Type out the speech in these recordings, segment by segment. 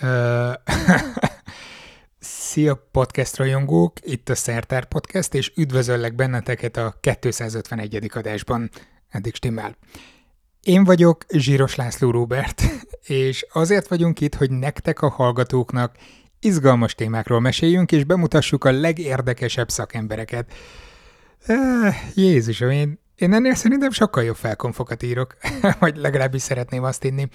Szia podcast rajongók, itt a Szertár Podcast, és üdvözöllek benneteket a 251. adásban. Eddig stimmel. Én vagyok Zsíros László Róbert, és azért vagyunk itt, hogy nektek a hallgatóknak izgalmas témákról meséljünk, és bemutassuk a legérdekesebb szakembereket. Jézusom, én, én ennél szerintem sokkal jobb felkonfokat írok, vagy legalábbis szeretném azt inni.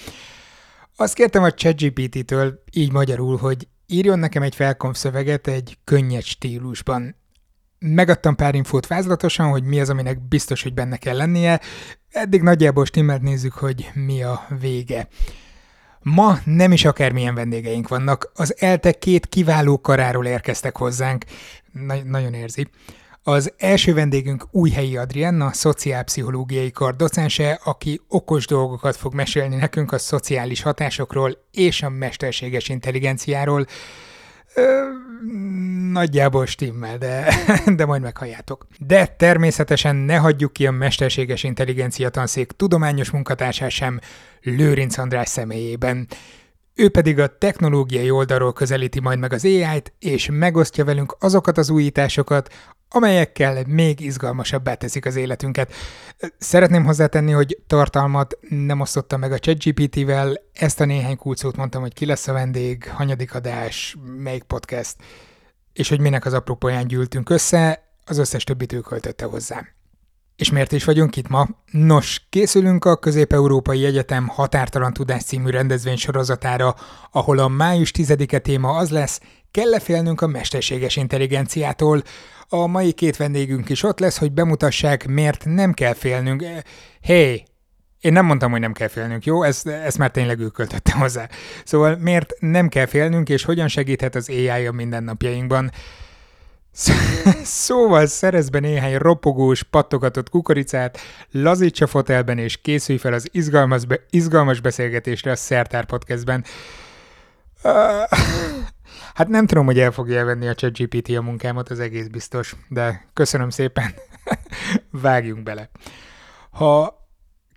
Azt kértem a ChatGPT-től így magyarul, hogy írjon nekem egy felkonf szöveget egy könnyed stílusban. Megadtam pár infót vázlatosan, hogy mi az, aminek biztos, hogy benne kell lennie. Eddig nagyjából stimmelt nézzük, hogy mi a vége. Ma nem is akármilyen vendégeink vannak, az ELTE két kiváló karáról érkeztek hozzánk. Na- nagyon érzi. Az első vendégünk Újhelyi Adrienna, szociálpszichológiai kar docense, aki okos dolgokat fog mesélni nekünk a szociális hatásokról és a mesterséges intelligenciáról. Ö, nagyjából stimmel, de, de majd meghalljátok. De természetesen ne hagyjuk ki a mesterséges intelligencia tanszék tudományos munkatársát sem Lőrinc András személyében. Ő pedig a technológiai oldalról közelíti majd meg az AI-t, és megosztja velünk azokat az újításokat, amelyekkel még izgalmasabbá teszik az életünket. Szeretném hozzátenni, hogy tartalmat nem osztottam meg a ChatGPT-vel, ezt a néhány kulcót mondtam, hogy ki lesz a vendég, hanyadik adás, melyik podcast, és hogy minek az apropóján gyűltünk össze, az összes többit ő költötte hozzá. És miért is vagyunk itt ma? Nos, készülünk a Közép-Európai Egyetem Határtalan Tudás című rendezvény sorozatára, ahol a május 10-e téma az lesz, kell-e félnünk a mesterséges intelligenciától? A mai két vendégünk is ott lesz, hogy bemutassák, miért nem kell félnünk. Hey, én nem mondtam, hogy nem kell félnünk, jó? Ezt, ezt már tényleg költötte hozzá. Szóval miért nem kell félnünk, és hogyan segíthet az AI a mindennapjainkban? Szóval szerez be néhány ropogós, pattogatott kukoricát, lazíts a fotelben és készülj fel az izgalmas, be, izgalmas beszélgetésre a Szertár Podcastben. Hát nem tudom, hogy el fogja elvenni a ChatGPT a munkámat, az egész biztos, de köszönöm szépen. Vágjunk bele. Ha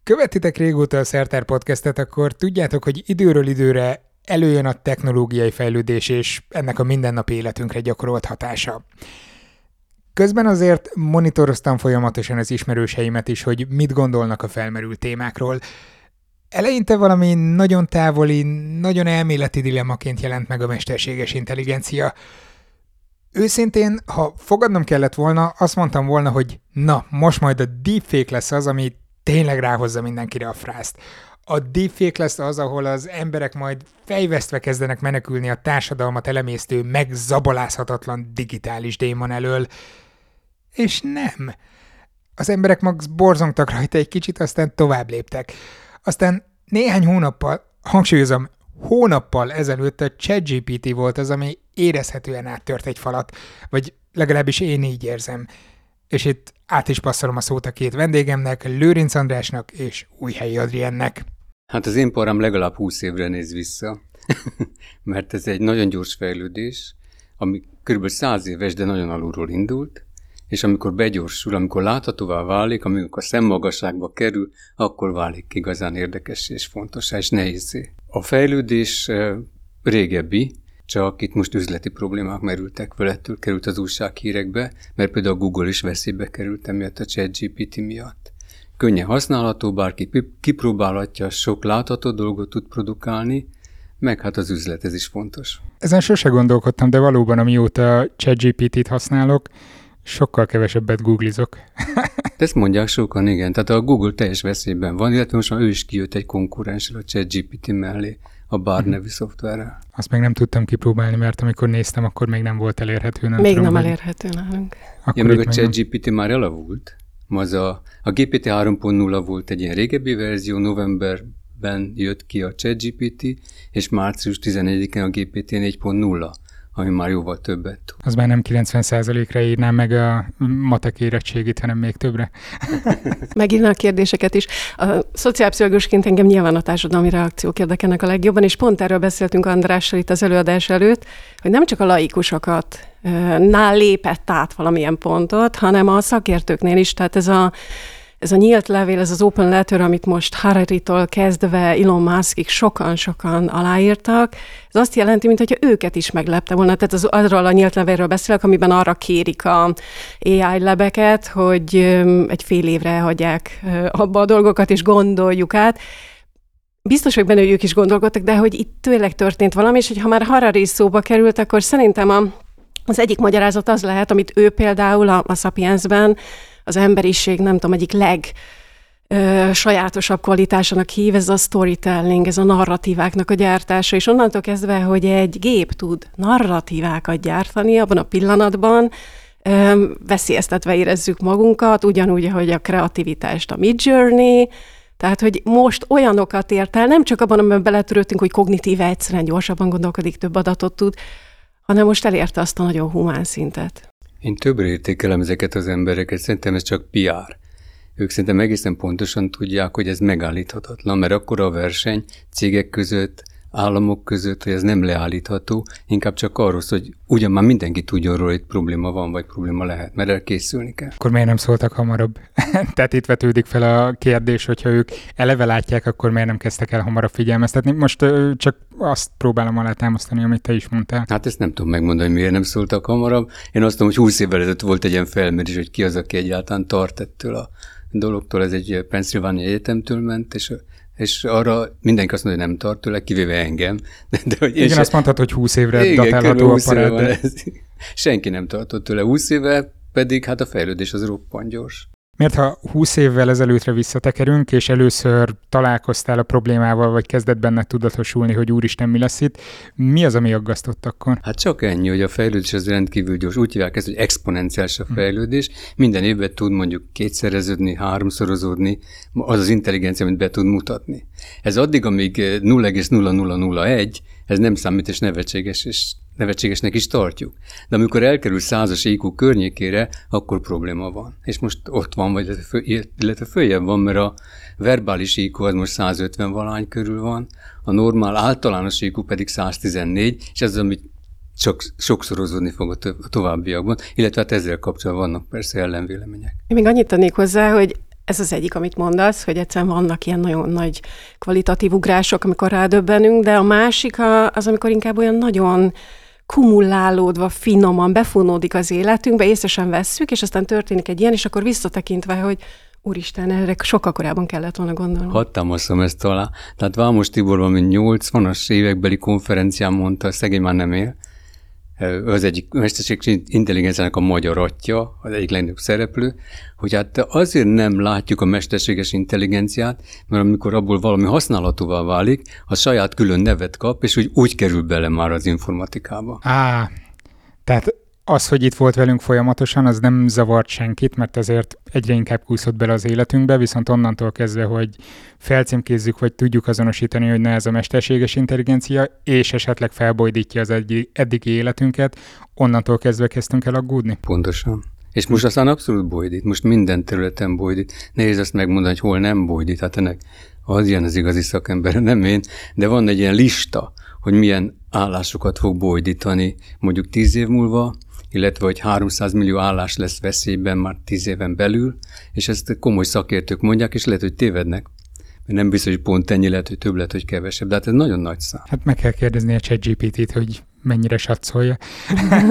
követitek régóta a Szertár Podcastet, akkor tudjátok, hogy időről időre előjön a technológiai fejlődés és ennek a mindennapi életünkre gyakorolt hatása. Közben azért monitoroztam folyamatosan az ismerőseimet is, hogy mit gondolnak a felmerült témákról. Eleinte valami nagyon távoli, nagyon elméleti dilemmaként jelent meg a mesterséges intelligencia. Őszintén, ha fogadnom kellett volna, azt mondtam volna, hogy na, most majd a deepfake lesz az, ami tényleg ráhozza mindenkire a frászt a deepfake lesz az, ahol az emberek majd fejvesztve kezdenek menekülni a társadalmat elemésztő, megzabalázhatatlan digitális démon elől. És nem. Az emberek max borzongtak rajta egy kicsit, aztán tovább léptek. Aztán néhány hónappal, hangsúlyozom, hónappal ezelőtt a ChatGPT volt az, ami érezhetően áttört egy falat, vagy legalábbis én így érzem. És itt át is passzolom a szót a két vendégemnek, Lőrinc Andrásnak és Újhelyi Adriennek. Hát az én param legalább 20 évre néz vissza, mert ez egy nagyon gyors fejlődés, ami kb. 100 éves, de nagyon alulról indult, és amikor begyorsul, amikor láthatóvá válik, amikor a szemmagasságba kerül, akkor válik igazán érdekes és fontos és nehézé. A fejlődés régebbi, csak itt most üzleti problémák merültek vele, ettől került az újsághírekbe, mert például a Google is veszélybe került emiatt a ChatGPT miatt könnyen használható, bárki kipróbálhatja, sok látható dolgot tud produkálni, meg hát az üzlet, ez is fontos. Ezen sose gondolkodtam, de valóban amióta ChatGPT-t használok, sokkal kevesebbet googlizok. Ezt mondják sokan, igen. Tehát a Google teljes veszélyben van, illetve most már ő is kijött egy konkurensre a ChatGPT mellé, a Bar mhm. nevű szoftverrel. Azt meg nem tudtam kipróbálni, mert amikor néztem, akkor még nem volt elérhető. Nem még tudom, nem elérhető nálunk. Akkor ja, meg a ChatGPT már elavult az a, a GPT 3.0 volt egy ilyen régebbi verzió, novemberben jött ki a ChatGPT, és március 11-én a GPT 4.0 ami már jóval többet tud. Az már nem 90%-ra írnám meg a matek érettségét, hanem még többre. Megírna a kérdéseket is. A szociálpszichológusként engem nyilván a társadalmi reakciók érdekelnek a legjobban, és pont erről beszéltünk Andrással itt az előadás előtt, hogy nem csak a laikusokat nál lépett át valamilyen pontot, hanem a szakértőknél is. Tehát ez a ez a nyílt levél, ez az open letter, amit most Harari-tól kezdve Elon Muskig sokan-sokan aláírtak, ez azt jelenti, mintha őket is meglepte volna. Tehát az, arról a nyílt levélről beszélek, amiben arra kérik a AI lebeket, hogy egy fél évre hagyják abba a dolgokat, és gondoljuk át. Biztos vagyok benne, hogy ők is gondolkodtak, de hogy itt tényleg történt valami, és hogy ha már Harari szóba került, akkor szerintem a, az egyik magyarázat az lehet, amit ő például a, a Sapiensben az emberiség, nem tudom, egyik leg ö, sajátosabb kvalitásának hív, ez a storytelling, ez a narratíváknak a gyártása, és onnantól kezdve, hogy egy gép tud narratívákat gyártani abban a pillanatban, ö, veszélyeztetve érezzük magunkat, ugyanúgy, ahogy a kreativitást a Mid Journey, tehát, hogy most olyanokat ért el, nem csak abban, amiben beletörődtünk, hogy kognitíve egyszerűen gyorsabban gondolkodik, több adatot tud, hanem most elérte azt a nagyon humán szintet. Én többre értékelem ezeket az embereket, szerintem ez csak PR. Ők szerintem egészen pontosan tudják, hogy ez megállíthatatlan, mert akkor a verseny cégek között, államok között, hogy ez nem leállítható, inkább csak arról hogy ugyan már mindenki tudja arról, hogy probléma van, vagy probléma lehet, mert elkészülni kell. Akkor miért nem szóltak hamarabb? Tehát itt vetődik fel a kérdés, hogyha ők eleve látják, akkor miért nem kezdtek el hamarabb figyelmeztetni? Most csak azt próbálom alátámasztani, amit te is mondtál. Hát ezt nem tudom megmondani, miért nem szóltak hamarabb. Én azt tudom, hogy 20 évvel ezelőtt volt egy ilyen felmérés, hogy ki az, aki egyáltalán tart ettől a dologtól. Ez egy Pennsylvania Egyetemtől ment, és és arra mindenki azt mondja, hogy nem tart tőle, kivéve engem. De, de hogy igen, azt mondtad, hogy 20 évre igen, datálható a parád. De... Senki nem tartott tőle 20 éve, pedig hát a fejlődés az roppant gyors. Mert ha 20 évvel ezelőttre visszatekerünk, és először találkoztál a problémával, vagy kezdett benne tudatosulni, hogy úristen, mi lesz itt, mi az, ami aggasztott akkor? Hát csak ennyi, hogy a fejlődés az rendkívül gyors. Úgy hívják ezt, hogy exponenciális a hm. fejlődés. Minden évben tud mondjuk kétszereződni, háromszorozódni, az az intelligencia, amit be tud mutatni. Ez addig, amíg 0,0001, ez nem számít, és nevetséges, és nevetségesnek is tartjuk. De amikor elkerül százas IQ környékére, akkor probléma van. És most ott van, vagy illetve följebb van, mert a verbális IQ az most 150 valány körül van, a normál általános IQ pedig 114, és ez az, amit csak sokszorozódni fog a továbbiakban, illetve hát ezzel kapcsolatban vannak persze ellenvélemények. Én még annyit tennék hozzá, hogy ez az egyik, amit mondasz, hogy egyszerűen vannak ilyen nagyon nagy kvalitatív ugrások, amikor rádöbbenünk, de a másik az, amikor inkább olyan nagyon kumulálódva, finoman befonódik az életünkbe, észre sem vesszük, és aztán történik egy ilyen, és akkor visszatekintve, hogy Úristen, erre sokkal korábban kellett volna gondolni. Hadd támaszom ezt alá. Tehát Vámos Tibor valami 80-as évekbeli konferencián mondta, szegény már nem él, az egyik mesterséges intelligenciának a magyar atya, az egyik legnagyobb szereplő, hogy hát azért nem látjuk a mesterséges intelligenciát, mert amikor abból valami használhatóvá válik, a saját külön nevet kap, és úgy, úgy kerül bele már az informatikába. Á, tehát az, hogy itt volt velünk folyamatosan, az nem zavart senkit, mert ezért egyre inkább kúszott bele az életünkbe, viszont onnantól kezdve, hogy felcímkézzük, vagy tudjuk azonosítani, hogy ne ez a mesterséges intelligencia, és esetleg felbojdítja az eddigi életünket, onnantól kezdve kezdtünk el aggódni. Pontosan. És most aztán abszolút bojdít, most minden területen bojdít. Nehéz azt megmondani, hogy hol nem bojdít, hát ennek az ilyen az igazi szakember, nem én, de van egy ilyen lista, hogy milyen állásokat fog bojdítani mondjuk tíz év múlva, illetve hogy 300 millió állás lesz veszélyben már 10 éven belül, és ezt komoly szakértők mondják, és lehet, hogy tévednek. Mert nem biztos, hogy pont ennyi lehet, hogy több lehet, hogy kevesebb, de hát ez nagyon nagy szám. Hát meg kell kérdezni a ChatGPT-t, hogy mennyire satszolja,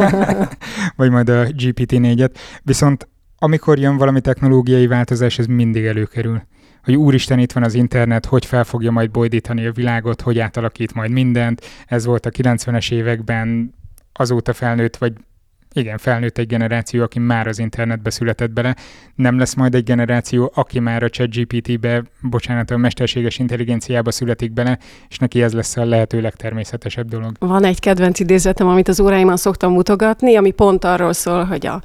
vagy majd a GPT-4-et. Viszont amikor jön valami technológiai változás, ez mindig előkerül hogy úristen, itt van az internet, hogy fel fogja majd bojdítani a világot, hogy átalakít majd mindent. Ez volt a 90-es években, azóta felnőtt, vagy igen, felnőtt egy generáció, aki már az internetbe született bele. Nem lesz majd egy generáció, aki már a ChatGPT-be, bocsánat, a mesterséges intelligenciába születik bele, és neki ez lesz a lehető legtermészetesebb dolog. Van egy kedvenc idézetem, amit az óráimon szoktam mutogatni, ami pont arról szól, hogy a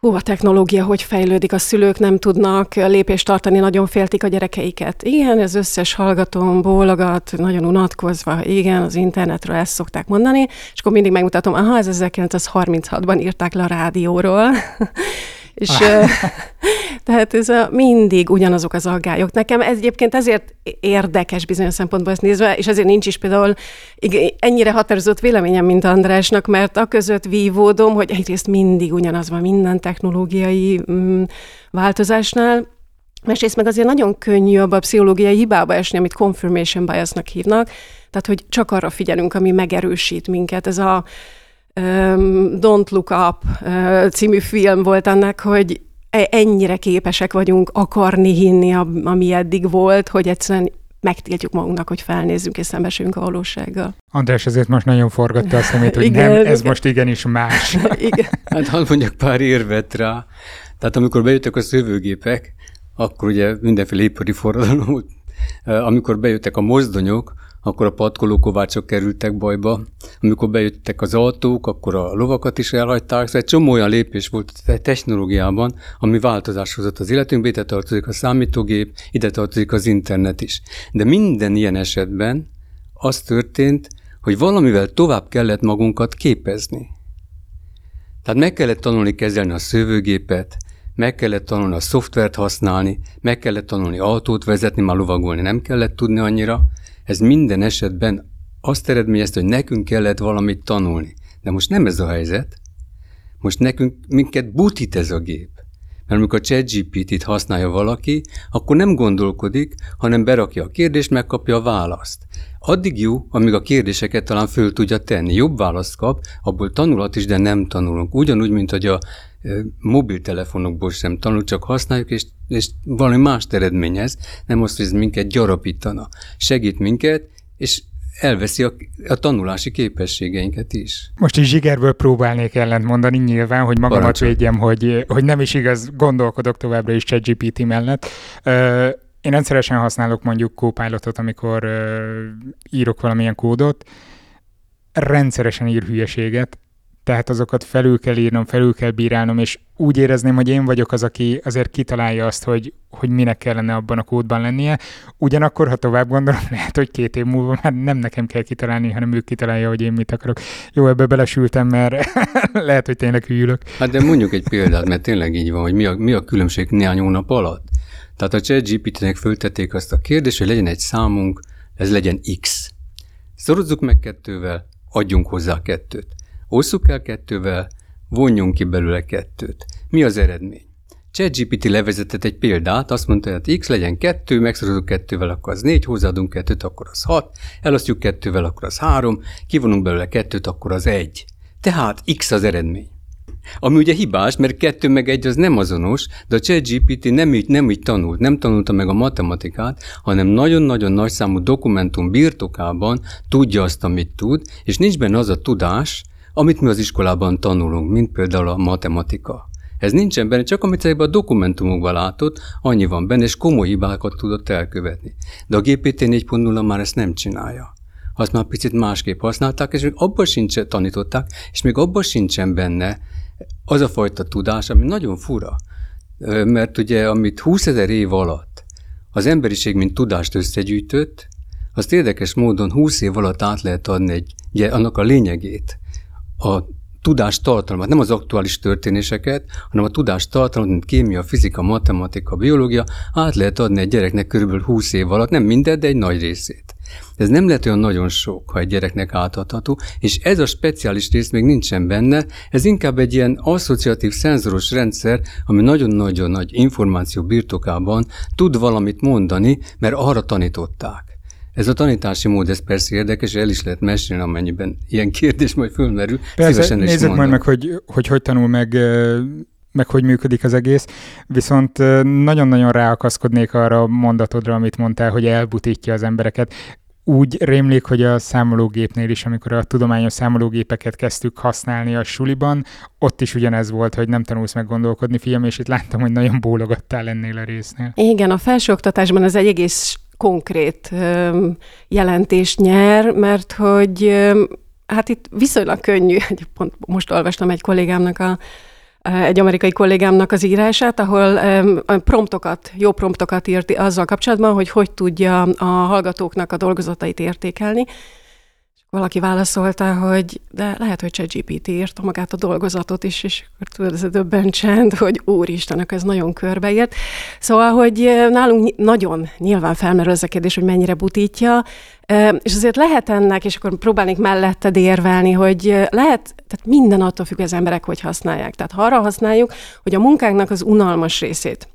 hú, a technológia hogy fejlődik, a szülők nem tudnak lépést tartani, nagyon féltik a gyerekeiket. Igen, ez összes hallgatóm bólogat, nagyon unatkozva, igen, az internetről ezt szokták mondani, és akkor mindig megmutatom, aha, ez 1936-ban írták le a rádióról, és ah. tehát ez a, mindig ugyanazok az aggályok. Nekem ez egyébként ezért érdekes bizonyos szempontból ezt nézve, és ezért nincs is például ennyire határozott véleményem, mint Andrásnak, mert a között vívódom, hogy egyrészt mindig ugyanaz van minden technológiai mm, változásnál, Másrészt meg azért nagyon könnyű abba a pszichológiai hibába esni, amit confirmation biasnak hívnak, tehát hogy csak arra figyelünk, ami megerősít minket. Ez a Don't Look Up uh, című film volt annak, hogy e, ennyire képesek vagyunk akarni hinni, ami eddig volt, hogy egyszerűen megtiltjuk magunknak, hogy felnézzünk és szembesülünk a valósággal. András azért most nagyon forgatta a szemét, hogy igen, nem, ez igen. most igenis más. igen. Hát hadd mondjak pár érvet rá. Tehát amikor bejöttek a szövőgépek, akkor ugye mindenféle ipari forradalom volt. Amikor bejöttek a mozdonyok, akkor a patkolókovácsok kerültek bajba. Amikor bejöttek az autók, akkor a lovakat is elhagyták. Szóval egy csomó olyan lépés volt a technológiában, ami változás hozott az életünkbe, ide tartozik a számítógép, ide tartozik az internet is. De minden ilyen esetben az történt, hogy valamivel tovább kellett magunkat képezni. Tehát meg kellett tanulni kezelni a szövőgépet, meg kellett tanulni a szoftvert használni, meg kellett tanulni autót vezetni, már lovagolni nem kellett tudni annyira. Ez minden esetben azt eredményezte, hogy nekünk kellett valamit tanulni. De most nem ez a helyzet. Most nekünk minket butít ez a gép. Mert amikor ChatGPT-t használja valaki, akkor nem gondolkodik, hanem berakja a kérdést, megkapja a választ. Addig jó, amíg a kérdéseket talán föl tudja tenni. Jobb választ kap, abból tanulhat is, de nem tanulunk. Ugyanúgy, mint hogy a mobiltelefonokból sem tanul, csak használjuk, és, és valami más eredményez, nem azt, hogy ez minket gyarapítana. Segít minket, és elveszi a, a tanulási képességeinket is. Most is zsigerből próbálnék ellent mondani nyilván, hogy magamat Parancsol. védjem, hogy, hogy nem is igaz, gondolkodok továbbra is ChatGPT mellett. Én rendszeresen használok mondjuk Copilotot, amikor írok valamilyen kódot, rendszeresen ír hülyeséget, tehát azokat felül kell írnom, felül kell bírálnom, és úgy érezném, hogy én vagyok az, aki azért kitalálja azt, hogy, hogy minek kellene abban a kódban lennie. Ugyanakkor, ha tovább gondolom, lehet, hogy két év múlva már nem nekem kell kitalálni, hanem ő kitalálja, hogy én mit akarok. Jó, ebbe belesültem, mert lehet, hogy tényleg hűlök. Hát de mondjuk egy példát, mert tényleg így van, hogy mi a, mi a különbség néhány hónap alatt. Tehát a ChatGPT-nek föltették azt a kérdést, hogy legyen egy számunk, ez legyen X. Szorozzuk meg kettővel, adjunk hozzá kettőt. Osszuk el kettővel, vonjunk ki belőle kettőt. Mi az eredmény? ChatGPT levezetett egy példát, azt mondta, hogy x legyen kettő, megszorozunk kettővel, akkor az négy, hozzáadunk kettőt, akkor az hat, elosztjuk kettővel, akkor az három, kivonunk belőle kettőt, akkor az egy. Tehát x az eredmény. Ami ugye hibás, mert kettő meg egy az nem azonos, de a ChatGPT nem így, nem így tanult, nem tanulta meg a matematikát, hanem nagyon-nagyon nagy számú dokumentum birtokában tudja azt, amit tud, és nincs benne az a tudás, amit mi az iskolában tanulunk, mint például a matematika. Ez nincsen benne, csak amit a dokumentumokban látott, annyi van benne, és komoly hibákat tudott elkövetni. De a GPT 4.0 már ezt nem csinálja. Azt már picit másképp használták, és még abban sincs tanították, és még abban sincsen benne az a fajta tudás, ami nagyon fura. Mert ugye, amit 20 ezer év alatt az emberiség, mint tudást összegyűjtött, azt érdekes módon 20 év alatt át lehet adni egy, ugye, annak a lényegét, a tudás tartalmat, nem az aktuális történéseket, hanem a tudás tartalmat, mint kémia, fizika, matematika, biológia, át lehet adni egy gyereknek körülbelül 20 év alatt, nem mindet, de egy nagy részét. Ez nem lehet olyan nagyon sok, ha egy gyereknek átadható, és ez a speciális rész még nincsen benne, ez inkább egy ilyen asszociatív szenzoros rendszer, ami nagyon-nagyon nagy információ birtokában tud valamit mondani, mert arra tanították. Ez a tanítási mód, ez persze érdekes, el is lehet mesélni, amennyiben ilyen kérdés majd fölmerül. Persze, Szívesen is nézzük majd meg, hogy, hogy hogy tanul meg meg hogy működik az egész, viszont nagyon-nagyon ráakaszkodnék arra a mondatodra, amit mondtál, hogy elbutítja az embereket. Úgy rémlik, hogy a számológépnél is, amikor a tudományos számológépeket kezdtük használni a suliban, ott is ugyanez volt, hogy nem tanulsz meg gondolkodni, fiam, és itt láttam, hogy nagyon bólogattál ennél a résznél. Igen, a felsőoktatásban ez egy egész konkrét jelentést nyer, mert hogy hát itt viszonylag könnyű, pont most olvastam egy kollégámnak a egy amerikai kollégámnak az írását, ahol promptokat, jó promptokat írt azzal kapcsolatban, hogy hogy tudja a hallgatóknak a dolgozatait értékelni, valaki válaszolta, hogy de lehet, hogy ChatGPT írta magát a dolgozatot is, és akkor tudod, ez a döbben csend, hogy úristenek, ez nagyon körbeért. Szóval, hogy nálunk nagyon nyilván felmerül ez a kérdés, hogy mennyire butítja, és azért lehet ennek, és akkor próbálnék mellette érvelni, hogy eh, lehet, tehát minden attól függ, az emberek hogy használják. Tehát ha arra használjuk, hogy a munkánknak az unalmas részét,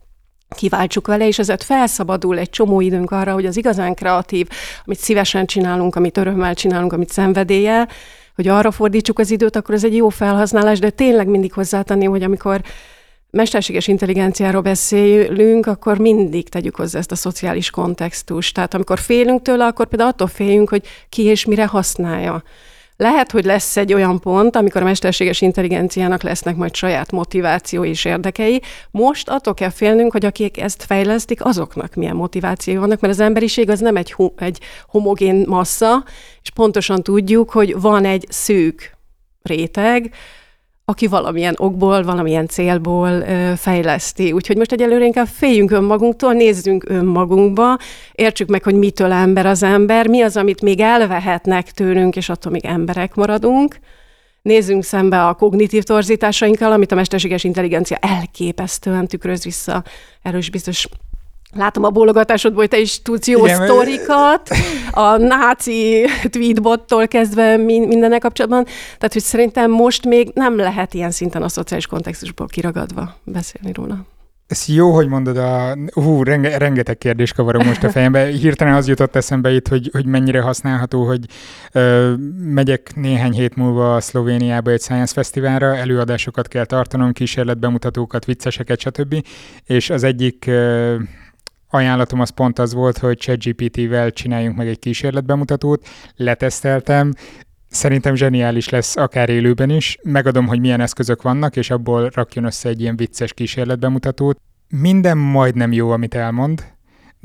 kiváltsuk vele, és ezért felszabadul egy csomó időnk arra, hogy az igazán kreatív, amit szívesen csinálunk, amit örömmel csinálunk, amit szenvedélye, hogy arra fordítsuk az időt, akkor ez egy jó felhasználás, de tényleg mindig hozzátenném, hogy amikor mesterséges intelligenciáról beszélünk, akkor mindig tegyük hozzá ezt a szociális kontextust. Tehát amikor félünk tőle, akkor például attól féljünk, hogy ki és mire használja. Lehet, hogy lesz egy olyan pont, amikor a mesterséges intelligenciának lesznek majd saját motiváció és érdekei. Most attól kell félnünk, hogy akik ezt fejlesztik, azoknak milyen motivációi vannak, mert az emberiség az nem egy, egy homogén massza, és pontosan tudjuk, hogy van egy szűk réteg, aki valamilyen okból, valamilyen célból ö, fejleszti. Úgyhogy most egyelőre inkább féljünk önmagunktól, nézzünk önmagunkba, értsük meg, hogy mitől ember az ember, mi az, amit még elvehetnek tőlünk, és attól még emberek maradunk. Nézzünk szembe a kognitív torzításainkkal, amit a mesterséges intelligencia elképesztően tükröz vissza. Erről is biztos Látom a bólogatásodból, hogy te is tudsz jó Igen, sztorikat, a náci tweetbottól kezdve mindennek kapcsolatban. Tehát, hogy szerintem most még nem lehet ilyen szinten a szociális kontextusból kiragadva beszélni róla. Ez jó, hogy mondod, a, hú, renge, rengeteg kérdés kavarok most a fejembe. Hirtelen az jutott eszembe itt, hogy, hogy mennyire használható, hogy ö, megyek néhány hét múlva a Szlovéniába egy Science Fesztiválra, előadásokat kell tartanom, kísérletbemutatókat, vicceseket, stb. És az egyik ö, ajánlatom az pont az volt, hogy ChatGPT-vel csináljunk meg egy kísérletbemutatót, leteszteltem, Szerintem zseniális lesz akár élőben is. Megadom, hogy milyen eszközök vannak, és abból rakjon össze egy ilyen vicces kísérletbemutatót. Minden majdnem jó, amit elmond,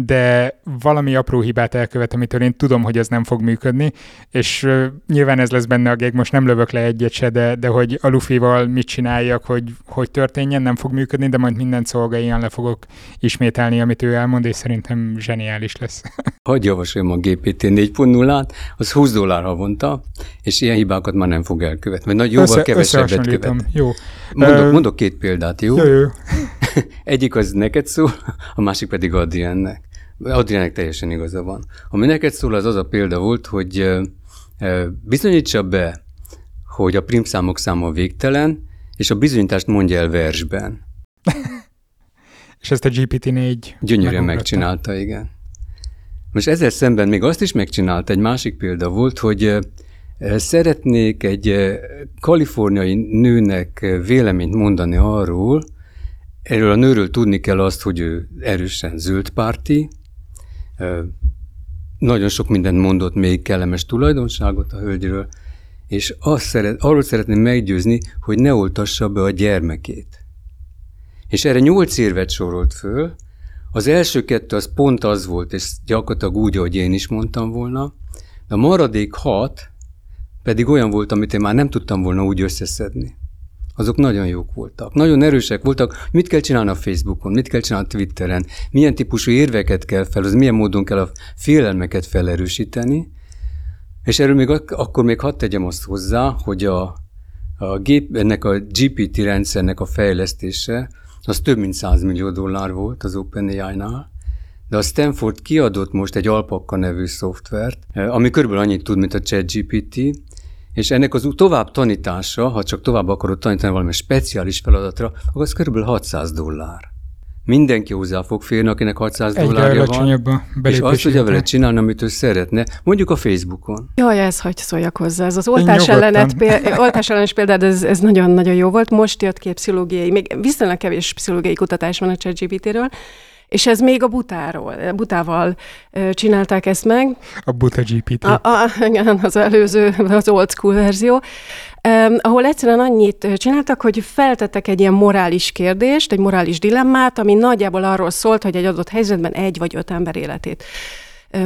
de valami apró hibát elkövet, amitől én tudom, hogy ez nem fog működni, és uh, nyilván ez lesz benne a geg, most nem lövök le egyet se, de, de hogy a Luffy-val mit csináljak, hogy, hogy történjen, nem fog működni, de majd minden szolgáján le fogok ismételni, amit ő elmond, és szerintem zseniális lesz. Hogy javasoljam a GPT 4.0-át, az 20 dollár havonta, és ilyen hibákat már nem fog elkövetni, vagy nagy jóval Össze, kevesebbet követ. Jó. Mondok, mondok két példát, jó? Jó, jó. Egyik az neked szól, a másik pedig Adriennek. Adriának teljesen igaza van. Ami neked szól, az az a példa volt, hogy bizonyítsa be, hogy a primszámok száma végtelen, és a bizonyítást mondja el versben. és ezt a GPT-4 Gyönyörűen megcsinálta, igen. Most ezzel szemben még azt is megcsinálta, egy másik példa volt, hogy szeretnék egy kaliforniai nőnek véleményt mondani arról, erről a nőről tudni kell azt, hogy ő erősen zöldpárti, nagyon sok mindent mondott még kellemes tulajdonságot a hölgyről, és azt szeret, arról szeretném meggyőzni, hogy ne oltassa be a gyermekét. És erre nyolc érvet sorolt föl, az első kettő az pont az volt, és gyakorlatilag úgy, ahogy én is mondtam volna, de a maradék hat pedig olyan volt, amit én már nem tudtam volna úgy összeszedni azok nagyon jók voltak. Nagyon erősek voltak. Mit kell csinálni a Facebookon, mit kell csinálni a Twitteren, milyen típusú érveket kell fel, az milyen módon kell a félelmeket felerősíteni. És erről még ak- akkor még hadd tegyem azt hozzá, hogy a, a gép, ennek a GPT rendszernek a fejlesztése az több mint 100 millió dollár volt az OpenAI-nál, de a Stanford kiadott most egy Alpaka nevű szoftvert, ami körülbelül annyit tud, mint a ChatGPT, és ennek az tovább tanítása, ha csak tovább akarod tanítani valami speciális feladatra, akkor az kb. 600 dollár. Mindenki hozzá fog férni, akinek 600 Egyre dollárja van, és azt tudja vele csinálni, amit ő szeretne, mondjuk a Facebookon. Jaj, ez hogy szóljak hozzá. Ez az oltás, ellenet, oltás ellenes példád, ez, ez nagyon-nagyon jó volt. Most jött ki pszichológiai, még viszonylag kevés pszichológiai kutatás van a ChatGPT-ről, és ez még a butáról, butával csinálták ezt meg. A buta GPT. A, a, igen, az előző, az old school verzió. Ahol egyszerűen annyit csináltak, hogy feltettek egy ilyen morális kérdést, egy morális dilemmát, ami nagyjából arról szólt, hogy egy adott helyzetben egy vagy öt ember életét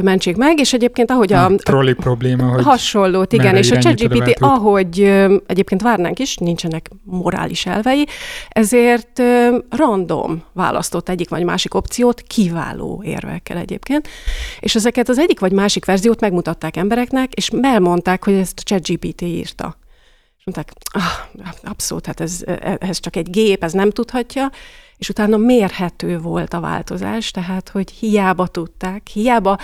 mentsék meg, és egyébként ahogy a... a trolli probléma, hogy Hasonlót, igen, és a ChatGPT, ahogy egyébként várnánk is, nincsenek morális elvei, ezért random választott egyik vagy másik opciót, kiváló érvekkel egyébként, és ezeket az egyik vagy másik verziót megmutatták embereknek, és elmondták, hogy ezt a ChatGPT írta. És mondták, ah, abszolút, hát ez, ez csak egy gép, ez nem tudhatja, és utána mérhető volt a változás, tehát hogy hiába tudták, hiába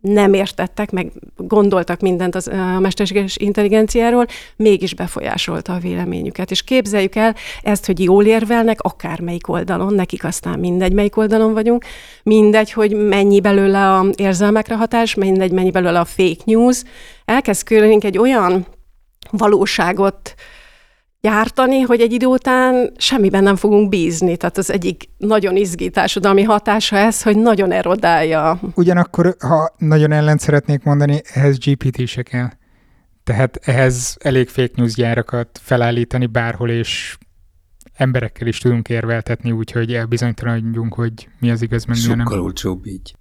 nem értettek, meg gondoltak mindent az, a mesterséges intelligenciáról, mégis befolyásolta a véleményüket. És képzeljük el ezt, hogy jól érvelnek, akármelyik oldalon, nekik aztán mindegy, melyik oldalon vagyunk, mindegy, hogy mennyi belőle a érzelmekre hatás, mindegy, mennyi belőle a fake news. Elkezd körülünk egy olyan valóságot gyártani, hogy egy idő után semmiben nem fogunk bízni. Tehát az egyik nagyon izgi társadalmi hatása ez, hogy nagyon erodálja. Ugyanakkor, ha nagyon ellen szeretnék mondani, ehhez GPT se kell. Tehát ehhez elég fake news gyárakat felállítani bárhol, és emberekkel is tudunk érveltetni, úgyhogy elbizonytalanodjunk, hogy mi az igaz, meg mi nem. Sokkal olcsóbb így.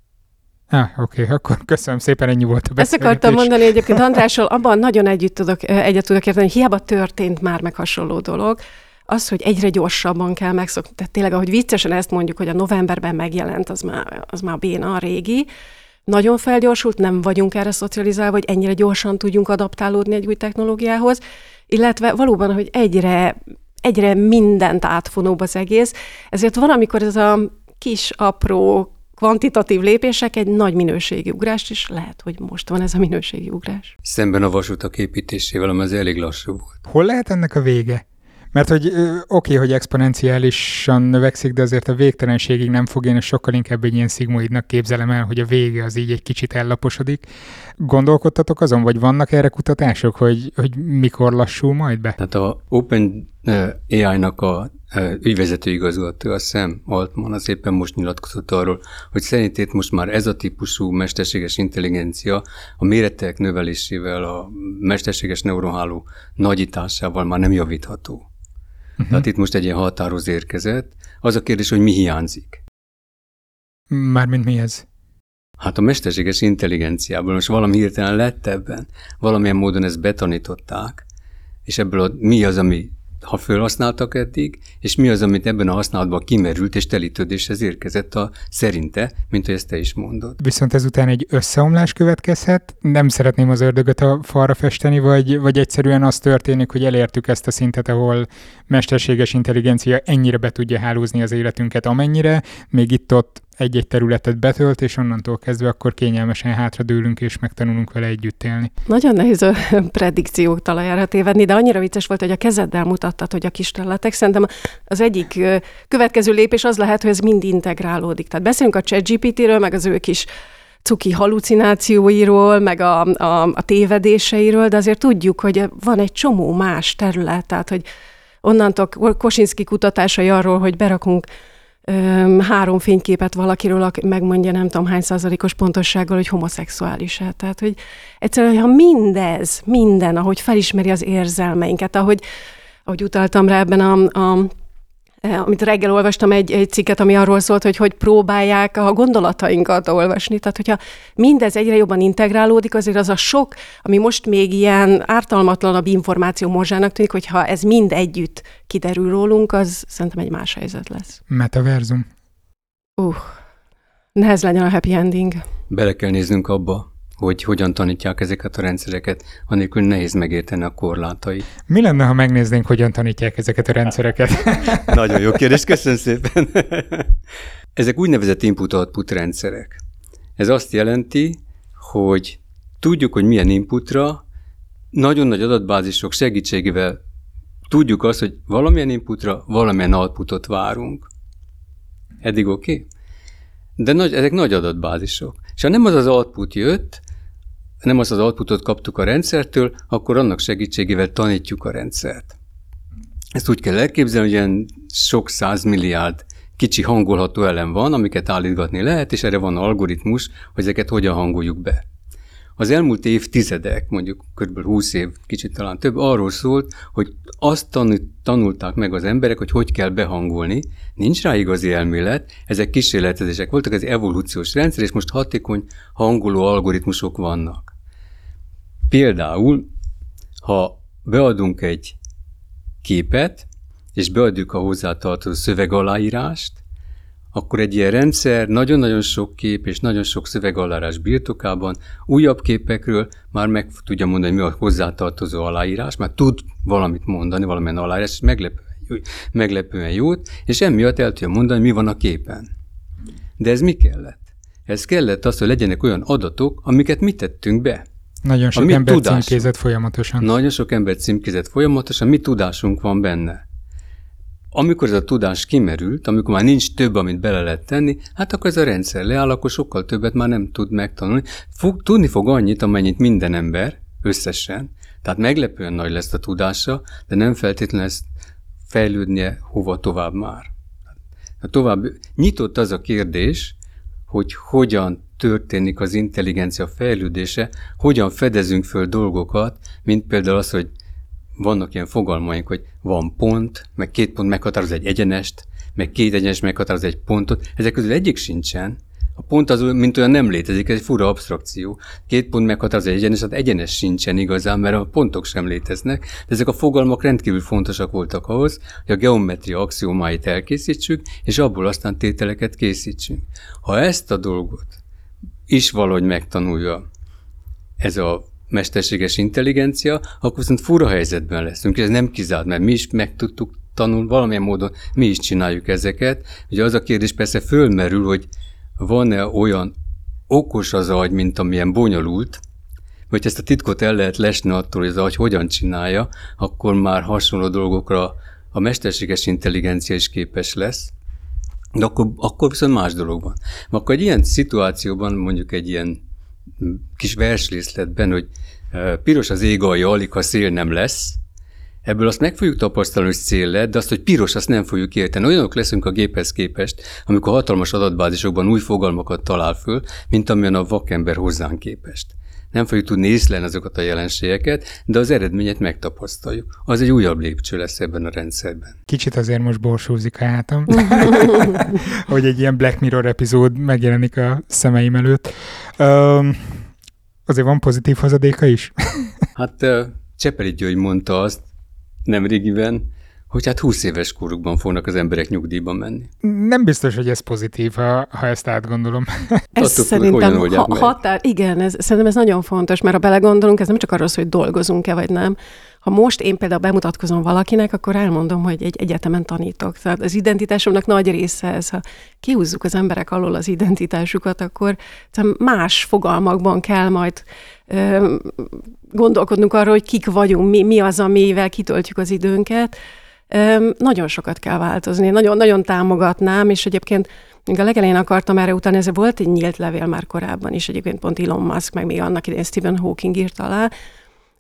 Ah, oké, okay, akkor köszönöm szépen, ennyi volt a Ezt akartam mondani egyébként Andrással, abban nagyon együtt tudok, egyet tudok érteni, hogy hiába történt már meg hasonló dolog, az, hogy egyre gyorsabban kell megszokni. Tehát tényleg, ahogy viccesen ezt mondjuk, hogy a novemberben megjelent, az már, az már béna, a régi, nagyon felgyorsult, nem vagyunk erre szocializálva, hogy ennyire gyorsan tudjunk adaptálódni egy új technológiához, illetve valóban, hogy egyre, egyre mindent átfonóbb az egész, ezért van, amikor ez a kis, apró kvantitatív lépések egy nagy minőségi ugrást, és lehet, hogy most van ez a minőségi ugrás. Szemben a vasutak építésével, ami az elég lassú volt. Hol lehet ennek a vége? Mert hogy oké, okay, hogy exponenciálisan növekszik, de azért a végtelenségig nem fog, én sokkal inkább egy ilyen szigmoidnak képzelem el, hogy a vége az így egy kicsit ellaposodik. Gondolkodtatok azon, vagy vannak erre kutatások, hogy, hogy mikor lassul majd be? Tehát a Open AI-nak a ügyvezető igazgató, a Sam Altman, az éppen most nyilatkozott arról, hogy szerintét most már ez a típusú mesterséges intelligencia a méretek növelésével, a mesterséges neuronháló nagyításával már nem javítható. Uh-huh. Tehát itt most egy ilyen határoz érkezett. Az a kérdés, hogy mi hiányzik. Mármint mi ez? Hát a mesterséges intelligenciából most valami hirtelen lett ebben, valamilyen módon ezt betanították, és ebből a, mi az, ami ha felhasználtak eddig, és mi az, amit ebben a használatban kimerült és telítődéshez érkezett a szerinte, mint hogy ezt te is mondod. Viszont ezután egy összeomlás következhet, nem szeretném az ördögöt a falra festeni, vagy, vagy egyszerűen az történik, hogy elértük ezt a szintet, ahol mesterséges intelligencia ennyire be tudja hálózni az életünket, amennyire, még itt-ott egy-egy területet betölt, és onnantól kezdve akkor kényelmesen hátradőlünk, és megtanulunk vele együtt élni. Nagyon nehéz a predikciók talajára tévedni, de annyira vicces volt, hogy a kezeddel mutattad, hogy a kis területek. Szerintem az egyik következő lépés az lehet, hogy ez mind integrálódik. Tehát beszélünk a ChatGPT-ről, meg az ő kis cuki halucinációiról, meg a, a, a tévedéseiről, de azért tudjuk, hogy van egy csomó más terület, tehát hogy onnantól Kosinski kutatásai arról, hogy berakunk három fényképet valakiről, aki megmondja nem tudom hány százalékos pontossággal, hogy homoszexuális -e. Tehát, hogy egyszerűen, ha mindez, minden, ahogy felismeri az érzelmeinket, ahogy, ahogy utaltam rá ebben a, a amit reggel olvastam egy, egy cikket, ami arról szólt, hogy hogy próbálják a gondolatainkat olvasni. Tehát, hogyha mindez egyre jobban integrálódik, azért az a sok, ami most még ilyen ártalmatlanabb információ morzsának tűnik, hogyha ez mind együtt kiderül rólunk, az szerintem egy más helyzet lesz. Metaverzum. Uh, nehez legyen a happy ending. Bele kell néznünk abba, hogy hogyan tanítják ezeket a rendszereket, anélkül nehéz megérteni a korlátai. Mi lenne, ha megnéznénk, hogyan tanítják ezeket a rendszereket? Nagyon jó kérdés, köszönöm szépen. Ezek úgynevezett input-output rendszerek. Ez azt jelenti, hogy tudjuk, hogy milyen inputra nagyon nagy adatbázisok segítségével tudjuk azt, hogy valamilyen inputra valamilyen outputot várunk. Eddig oké? Okay? De nagy, ezek nagy adatbázisok. És ha nem az az output jött, nem az az outputot kaptuk a rendszertől, akkor annak segítségével tanítjuk a rendszert. Ezt úgy kell elképzelni, hogy ilyen sok százmilliárd kicsi hangolható elem van, amiket állítgatni lehet, és erre van algoritmus, hogy ezeket hogyan hangoljuk be. Az elmúlt évtizedek, mondjuk kb. 20 év, kicsit talán több, arról szólt, hogy azt tanulták meg az emberek, hogy hogy kell behangolni. Nincs rá igazi elmélet, ezek kísérletezések voltak, ez evolúciós rendszer, és most hatékony hangoló algoritmusok vannak. Például, ha beadunk egy képet, és beadjuk a hozzátartozó szövegaláírást, akkor egy ilyen rendszer nagyon-nagyon sok kép és nagyon sok szövegalárás birtokában újabb képekről már meg tudja mondani, mi a hozzátartozó aláírás, már tud valamit mondani, valamilyen aláírás, és meglepően, meglepően jót, és emiatt el tudja mondani, mi van a képen. De ez mi kellett? Ez kellett az, hogy legyenek olyan adatok, amiket mi tettünk be. Nagyon sok ember címkézett folyamatosan. Nagyon sok ember címkézett folyamatosan, mi tudásunk van benne. Amikor ez a tudás kimerült, amikor már nincs több, amit bele lehet tenni, hát akkor ez a rendszer leáll, akkor sokkal többet már nem tud megtanulni. Fog, tudni fog annyit, amennyit minden ember összesen, tehát meglepően nagy lesz a tudása, de nem feltétlenül lesz fejlődnie hova tovább már. A tovább nyitott az a kérdés, hogy hogyan történik az intelligencia fejlődése, hogyan fedezünk föl dolgokat, mint például az, hogy vannak ilyen fogalmaink, hogy van pont, meg két pont meghatároz egy egyenest, meg két egyenes meghatároz egy pontot, ezek közül egyik sincsen. A pont az, mint olyan nem létezik, ez egy fura abstrakció. Két pont meghatároz egy egyenes, hát egyenes sincsen igazán, mert a pontok sem léteznek, de ezek a fogalmak rendkívül fontosak voltak ahhoz, hogy a geometria axiomáit elkészítsük, és abból aztán tételeket készítsünk. Ha ezt a dolgot is valahogy megtanulja ez a mesterséges intelligencia, akkor viszont fura helyzetben leszünk, ez nem kizárt, mert mi is meg tudtuk tanulni, valamilyen módon mi is csináljuk ezeket. Ugye az a kérdés persze fölmerül, hogy van-e olyan okos az agy, mint amilyen bonyolult, hogy ezt a titkot el lehet lesni attól, hogy az agy hogyan csinálja, akkor már hasonló dolgokra a mesterséges intelligencia is képes lesz. De akkor, akkor viszont más dolog van. Akkor egy ilyen szituációban, mondjuk egy ilyen kis verslészletben, hogy piros az ég alja, alig ha szél nem lesz, Ebből azt meg fogjuk tapasztalni, hogy szél lett, de azt, hogy piros, azt nem fogjuk érteni. Olyanok leszünk a géphez képest, amikor hatalmas adatbázisokban új fogalmakat talál föl, mint amilyen a vakember hozzánk képest. Nem fogjuk tudni észlelni azokat a jelenségeket, de az eredményet megtapasztaljuk. Az egy újabb lépcső lesz ebben a rendszerben. Kicsit azért most borsózik a hátam, hogy egy ilyen Black Mirror epizód megjelenik a szemeim előtt. Um, azért van pozitív hozadéka is? hát Csepeli György mondta azt nem régiben, hogy hát 20 éves korukban fognak az emberek nyugdíjba menni. Nem biztos, hogy ez pozitív, ha, ha ezt átgondolom. ez Attól szerintem ha, határ, igen, ez, szerintem ez nagyon fontos, mert ha belegondolunk, ez nem csak arról hogy dolgozunk-e vagy nem. Ha most én például bemutatkozom valakinek, akkor elmondom, hogy egy egyetemen tanítok. Tehát az identitásomnak nagy része ez. Ha kihúzzuk az emberek alól az identitásukat, akkor más fogalmakban kell majd ö, gondolkodnunk arról, hogy kik vagyunk, mi, mi az, amivel kitöltjük az időnket nagyon sokat kell változni. Nagyon, nagyon támogatnám, és egyébként még a legelején akartam erre utáni, ez volt egy nyílt levél már korábban is, egyébként pont Elon Musk, meg még annak idején Stephen Hawking írt alá,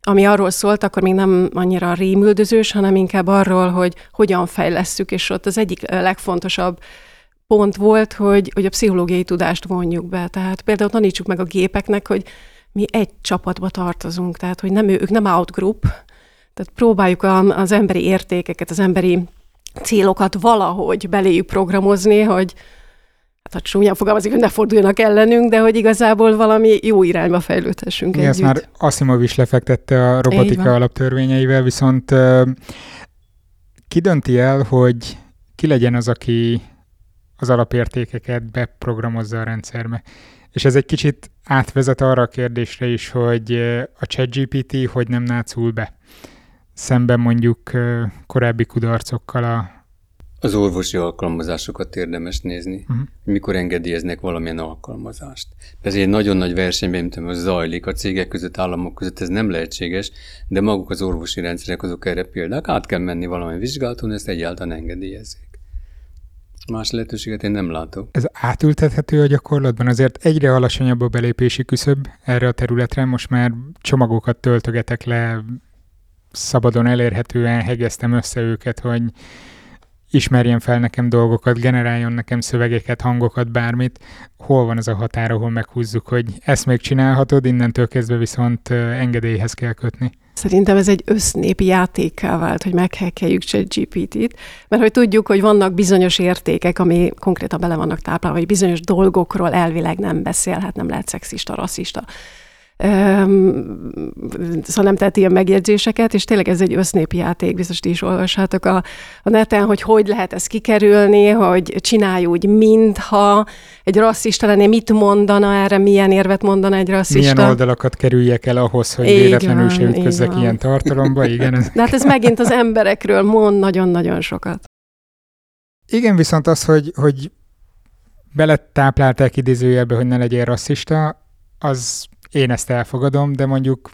ami arról szólt, akkor még nem annyira rémüldözős, hanem inkább arról, hogy hogyan fejlesszük, és ott az egyik legfontosabb pont volt, hogy, hogy a pszichológiai tudást vonjuk be. Tehát például tanítsuk meg a gépeknek, hogy mi egy csapatba tartozunk, tehát hogy nem ők nem outgroup, tehát próbáljuk az emberi értékeket, az emberi célokat valahogy beléjük programozni, hogy hát ha csúnyán fogalmazik, hogy ne forduljanak ellenünk, de hogy igazából valami jó irányba fejlődhessünk Igen, ezt már Asimov is lefektette a robotika alaptörvényeivel, viszont ki dönti el, hogy ki legyen az, aki az alapértékeket beprogramozza a rendszerbe. És ez egy kicsit átvezet arra a kérdésre is, hogy a ChatGPT hogy nem nácul be szemben mondjuk korábbi kudarcokkal a... Az orvosi alkalmazásokat érdemes nézni, uh-huh. mikor engedélyeznek valamilyen alkalmazást. Ez egy nagyon nagy versenyben, mint az zajlik a cégek között, államok között, ez nem lehetséges, de maguk az orvosi rendszerek azok erre példák, át kell menni valami vizsgálaton, ezt egyáltalán engedélyezik. Más lehetőséget én nem látok. Ez átültethető a gyakorlatban? Azért egyre alacsonyabb a belépési küszöb erre a területre, most már csomagokat töltögetek le szabadon elérhetően hegeztem össze őket, hogy ismerjen fel nekem dolgokat, generáljon nekem szövegeket, hangokat, bármit. Hol van az a határ, ahol meghúzzuk, hogy ezt még csinálhatod, innentől kezdve viszont engedélyhez kell kötni? Szerintem ez egy össznépi játékká vált, hogy meghekkeljük ChatGPT-t, mert hogy tudjuk, hogy vannak bizonyos értékek, ami konkrétan bele vannak táplálva, hogy bizonyos dolgokról elvileg nem beszélhet, nem lehet szexista, rasszista, szóval nem tett ilyen megjegyzéseket, és tényleg ez egy össznépi játék, biztos ti is olvashatok a, a neten, hogy hogy lehet ezt kikerülni, hogy csinálj úgy, mintha egy rasszista lenné, mit mondana erre, milyen érvet mondana egy rasszista. Milyen oldalakat kerüljek el ahhoz, hogy így véletlenül se ütközzek ilyen tartalomba, igen. De hát ez megint az emberekről mond nagyon-nagyon sokat. Igen, viszont az, hogy, hogy beletáplálták idézőjelbe, hogy ne legyél rasszista, az én ezt elfogadom, de mondjuk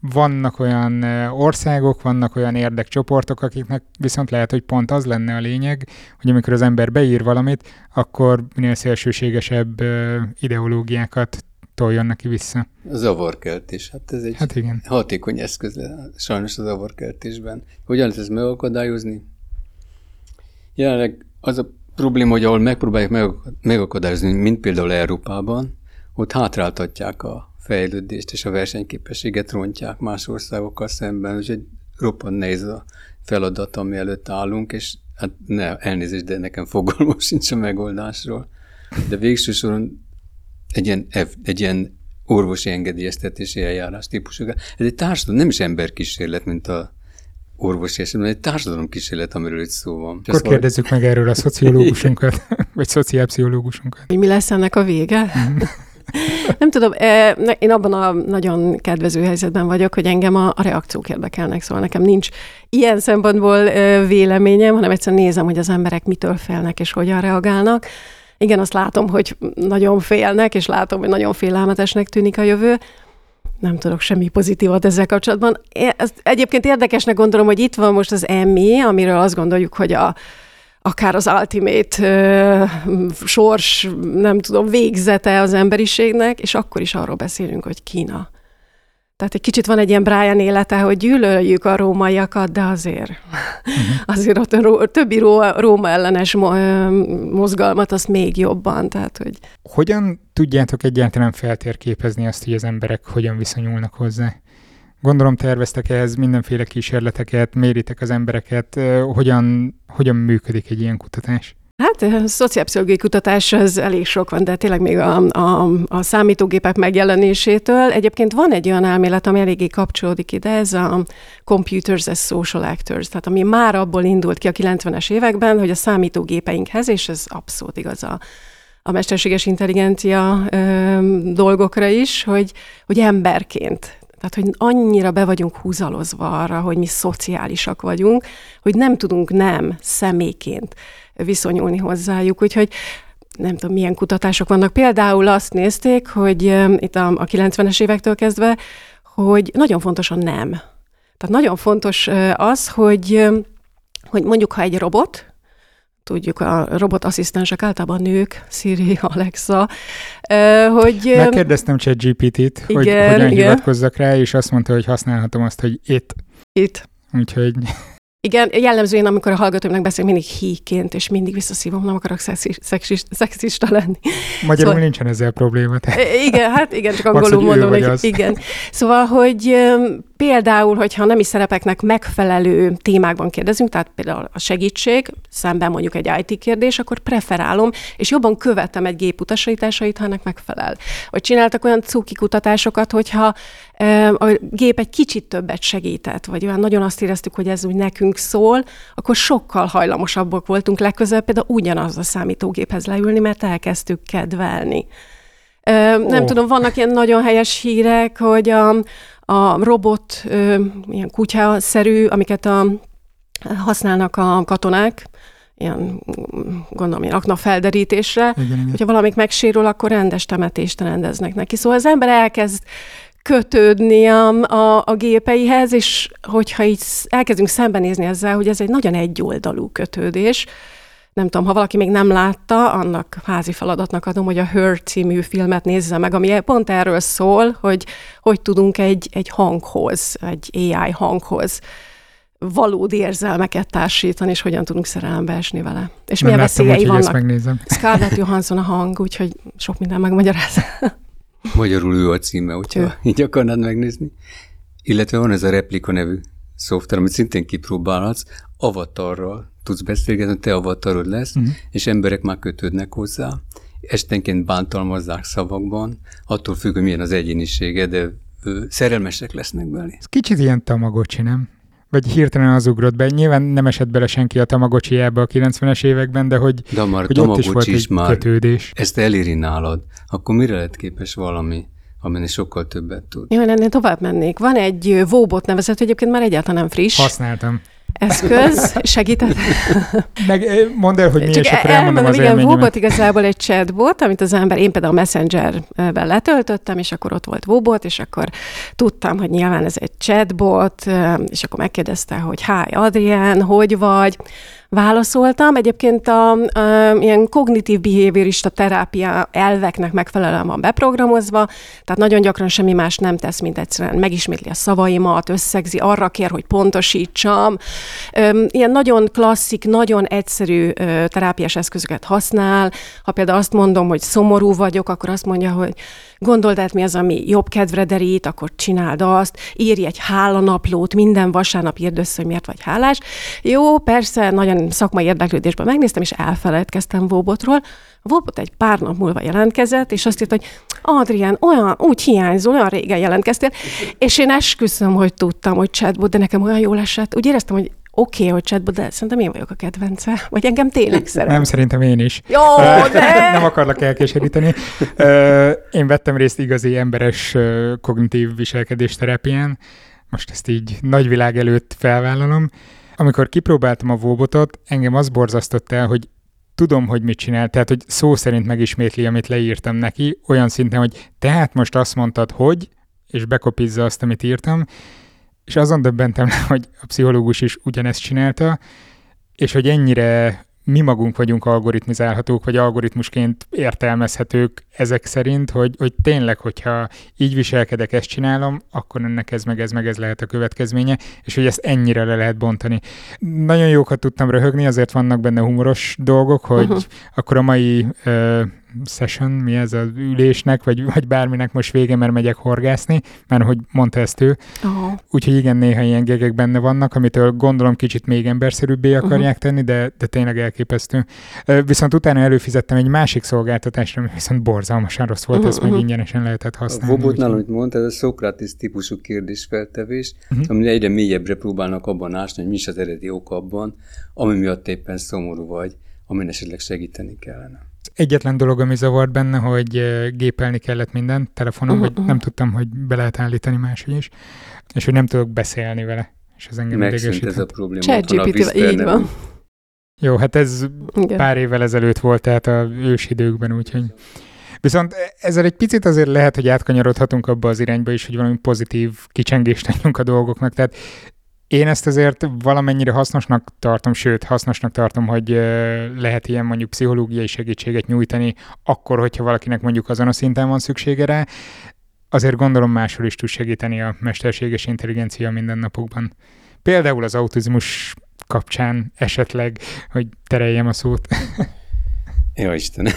vannak olyan országok, vannak olyan érdekcsoportok, akiknek viszont lehet, hogy pont az lenne a lényeg, hogy amikor az ember beír valamit, akkor minél szélsőségesebb ideológiákat toljon neki vissza. A zavarkeltés, hát ez egy hát igen. hatékony eszköz le, sajnos a zavarkeltésben. Hogyan lehet ezt megakadályozni? Jelenleg az a probléma, hogy ahol megpróbálják megakadályozni, mint például Európában, ott hátráltatják a fejlődést és a versenyképességet rontják más országokkal szemben, úgyhogy roppant nehéz a feladat, ami előtt állunk, és hát ne, elnézést, de nekem fogalmam sincs a megoldásról. De végső soron egy ilyen, egy ilyen orvosi engedélyeztetési eljárás típusú. Ez egy társadalom, nem is emberkísérlet, mint a orvosi esetben, egy társadalom kísérlet, amiről itt szó van. Akkor kérdezzük meg erről a szociológusunkat, vagy szociálpszichológusunkat. Mi lesz ennek a vége? Nem tudom, én abban a nagyon kedvező helyzetben vagyok, hogy engem a, a reakciók érdekelnek, szóval nekem nincs ilyen szempontból véleményem, hanem egyszerűen nézem, hogy az emberek mitől félnek és hogyan reagálnak. Igen, azt látom, hogy nagyon félnek, és látom, hogy nagyon félelmetesnek tűnik a jövő. Nem tudok semmi pozitívat ezzel kapcsolatban. Ezt egyébként érdekesnek gondolom, hogy itt van most az Emmy, amiről azt gondoljuk, hogy a, akár az ultimate ö, sors, nem tudom, végzete az emberiségnek, és akkor is arról beszélünk, hogy Kína. Tehát egy kicsit van egy ilyen Brian élete, hogy gyűlöljük a rómaiakat, de azért, uh-huh. azért ott a többi ró, Róma ellenes mozgalmat azt még jobban. Tehát, hogy... Hogyan tudjátok egyáltalán feltérképezni azt, hogy az emberek hogyan viszonyulnak hozzá? Gondolom terveztek ehhez mindenféle kísérleteket, méritek az embereket, hogyan, hogyan működik egy ilyen kutatás? Hát a szociálpszichológiai kutatás az elég sok van, de tényleg még a, a, a számítógépek megjelenésétől. Egyébként van egy olyan elmélet, ami eléggé kapcsolódik ide, ez a Computers as Social Actors, tehát ami már abból indult ki a 90-es években, hogy a számítógépeinkhez, és ez abszolút igaz a, a mesterséges intelligencia ö, dolgokra is, hogy, hogy emberként tehát, hogy annyira be vagyunk húzalozva arra, hogy mi szociálisak vagyunk, hogy nem tudunk nem személyként viszonyulni hozzájuk. Úgyhogy nem tudom, milyen kutatások vannak. Például azt nézték, hogy itt a, a 90-es évektől kezdve, hogy nagyon fontos a nem. Tehát nagyon fontos az, hogy, hogy mondjuk, ha egy robot, tudjuk, a robotasszisztensek általában nők, Siri, Alexa, hogy... Megkérdeztem ChatGPT-t, hogy hogyan igen. hivatkozzak rá, és azt mondta, hogy használhatom azt, hogy it. It. Úgyhogy... Igen, jellemző én, amikor a hallgatóimnak beszélek, mindig híként, és mindig visszaszívom, nem akarok szexista, szexista lenni. Magyarul szóval, nincsen ezzel probléma. Igen, hát igen, csak angolul mondom, hogy igen. Szóval, hogy például, hogyha nemi szerepeknek megfelelő témákban kérdezünk, tehát például a segítség, szemben mondjuk egy IT kérdés, akkor preferálom, és jobban követem egy gép utasításait, ha ennek megfelel. Vagy csináltak olyan cuki kutatásokat, hogyha a gép egy kicsit többet segített, vagy olyan nagyon azt éreztük, hogy ez úgy nekünk szól, akkor sokkal hajlamosabbak voltunk legközelebb például ugyanaz a számítógéphez leülni, mert elkezdtük kedvelni. Oh. Nem tudom, vannak ilyen nagyon helyes hírek, hogy a, a robot, ilyen kutya-szerű, amiket a, használnak a katonák, ilyen, gondolom, ilyen aknafelderítésre, igen, igen. hogyha valamik megsérül, akkor rendes temetést rendeznek neki. Szóval az ember elkezd kötődni a, a, a gépeihez, és hogyha így elkezdünk szembenézni ezzel, hogy ez egy nagyon egyoldalú kötődés, nem tudom, ha valaki még nem látta, annak házi feladatnak adom, hogy a Her című filmet nézze meg, ami pont erről szól, hogy hogy tudunk egy, egy hanghoz, egy AI hanghoz valódi érzelmeket társítani, és hogyan tudunk szerelembe esni vele. És milyen veszélyei vannak. megnézem. Scarlett Johansson a hang, úgyhogy sok minden megmagyaráz. Magyarul ő a címe, hogyha ő. így akarnád megnézni. Illetve van ez a Replika nevű szoftver, amit szintén kipróbálhatsz, avatarral tudsz beszélgetni, te avatarod lesz, uh-huh. és emberek már kötődnek hozzá. Estenként bántalmazzák szavakban, attól függ, hogy milyen az egyénisége, de szerelmesek lesznek belé. Ez kicsit ilyen tamagocsi, nem? Vagy hirtelen az ugrott be. Nyilván nem esett bele senki a tamagocsiába a 90-es években, de hogy, de már hogy ott is volt is egy már kötődés. Ezt eléri nálad, akkor mire lett képes valami? Amin sokkal többet tud. Jó, ennél tovább mennék. Van egy Vóbot nevezett, egyébként már egyáltalán nem friss. Használtam. eszköz segített. Meg mondd el, hogy mi, Csak és akkor elmondom az igen. Vóbot igazából egy chatbot, amit az ember, én például a Messengerben letöltöttem, és akkor ott volt Vóbot, és akkor tudtam, hogy nyilván ez egy chatbot, és akkor megkérdezte, hogy hi Adrián, hogy vagy, válaszoltam. Egyébként a, a, ilyen kognitív behaviorista terápia elveknek megfelelően van beprogramozva, tehát nagyon gyakran semmi más nem tesz, mint egyszerűen megismétli a szavaimat, összegzi, arra kér, hogy pontosítsam. Ilyen nagyon klasszik, nagyon egyszerű terápiás eszközöket használ. Ha például azt mondom, hogy szomorú vagyok, akkor azt mondja, hogy gondold át, mi az, ami jobb kedvre derít, akkor csináld azt, írj egy hálanaplót, minden vasárnap írd össze, hogy miért vagy hálás. Jó, persze, nagyon szakmai érdeklődésben megnéztem, és elfelejtkeztem Vóbotról. Vóbot egy pár nap múlva jelentkezett, és azt írta, hogy Adrián, olyan, úgy hiányzol, olyan régen jelentkeztél, és én esküszöm, hogy tudtam, hogy chatbot, de nekem olyan jól esett. Úgy éreztem, hogy oké, okay, hogy chatbot, de szerintem én vagyok a kedvence. Vagy engem tényleg szeret. Nem, szerintem én is. Jó, de... Nem akarlak elkeseríteni. Én vettem részt igazi emberes kognitív viselkedés terápián. Most ezt így nagyvilág előtt felvállalom. Amikor kipróbáltam a Vóbotot, engem az borzasztott el, hogy tudom, hogy mit csinál, tehát hogy szó szerint megismétli, amit leírtam neki, olyan szinten, hogy tehát most azt mondtad, hogy, és bekopizza azt, amit írtam, és azon döbbentem le, hogy a pszichológus is ugyanezt csinálta, és hogy ennyire mi magunk vagyunk algoritmizálhatók, vagy algoritmusként értelmezhetők ezek szerint, hogy, hogy tényleg, hogyha így viselkedek, ezt csinálom, akkor ennek ez meg ez meg ez lehet a következménye, és hogy ezt ennyire le lehet bontani. Nagyon jókat tudtam röhögni, azért vannak benne humoros dolgok, hogy uh-huh. akkor a mai uh, session, mi ez az ülésnek, vagy, vagy bárminek most vége, mert megyek horgászni, mert hogy mondta ezt ő. Uh-huh. Úgyhogy igen, néha ilyen gegek benne vannak, amitől gondolom kicsit még emberszerűbbé akarják uh-huh. tenni, de, de tényleg elképesztő. Viszont utána előfizettem egy másik szolgáltatásra, ami viszont borzalmasan rossz volt, uh-huh. ezt meg ingyenesen lehetett használni. A Vobotnál, amit mondta, ez a Szokratis típusú kérdésfeltevés, uh-huh. ami egyre mélyebbre próbálnak abban ásni, hogy mi is az eredeti ok abban, ami miatt éppen szomorú vagy, amin esetleg segíteni kellene. Egyetlen dolog, ami zavart benne, hogy gépelni kellett minden telefonon, uh-huh. vagy nem tudtam, hogy be lehet állítani máshogy is, és hogy nem tudok beszélni vele. És ez engem Megszűnt ez a probléma. ChatGPT, így van. Jó, hát ez Igen. pár évvel ezelőtt volt, tehát a ősidőkben, úgyhogy... Viszont ezzel egy picit azért lehet, hogy átkanyarodhatunk abba az irányba is, hogy valami pozitív kicsengést adjunk a dolgoknak. Tehát én ezt azért valamennyire hasznosnak tartom, sőt, hasznosnak tartom, hogy lehet ilyen mondjuk pszichológiai segítséget nyújtani, akkor, hogyha valakinek mondjuk azon a szinten van szüksége rá. Azért gondolom máshol is tud segíteni a mesterséges intelligencia a mindennapokban. Például az autizmus kapcsán esetleg, hogy tereljem a szót. Ja, Isten.